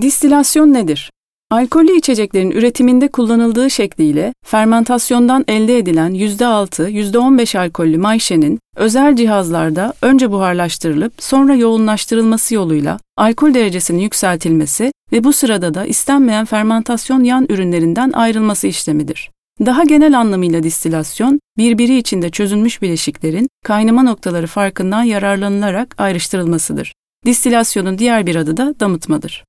Distilasyon nedir? Alkollü içeceklerin üretiminde kullanıldığı şekliyle fermentasyondan elde edilen %6, %15 alkollü mayşenin özel cihazlarda önce buharlaştırılıp sonra yoğunlaştırılması yoluyla alkol derecesinin yükseltilmesi ve bu sırada da istenmeyen fermentasyon yan ürünlerinden ayrılması işlemidir. Daha genel anlamıyla distilasyon, birbiri içinde çözünmüş bileşiklerin kaynama noktaları farkından yararlanılarak ayrıştırılmasıdır. Distilasyonun diğer bir adı da damıtmadır.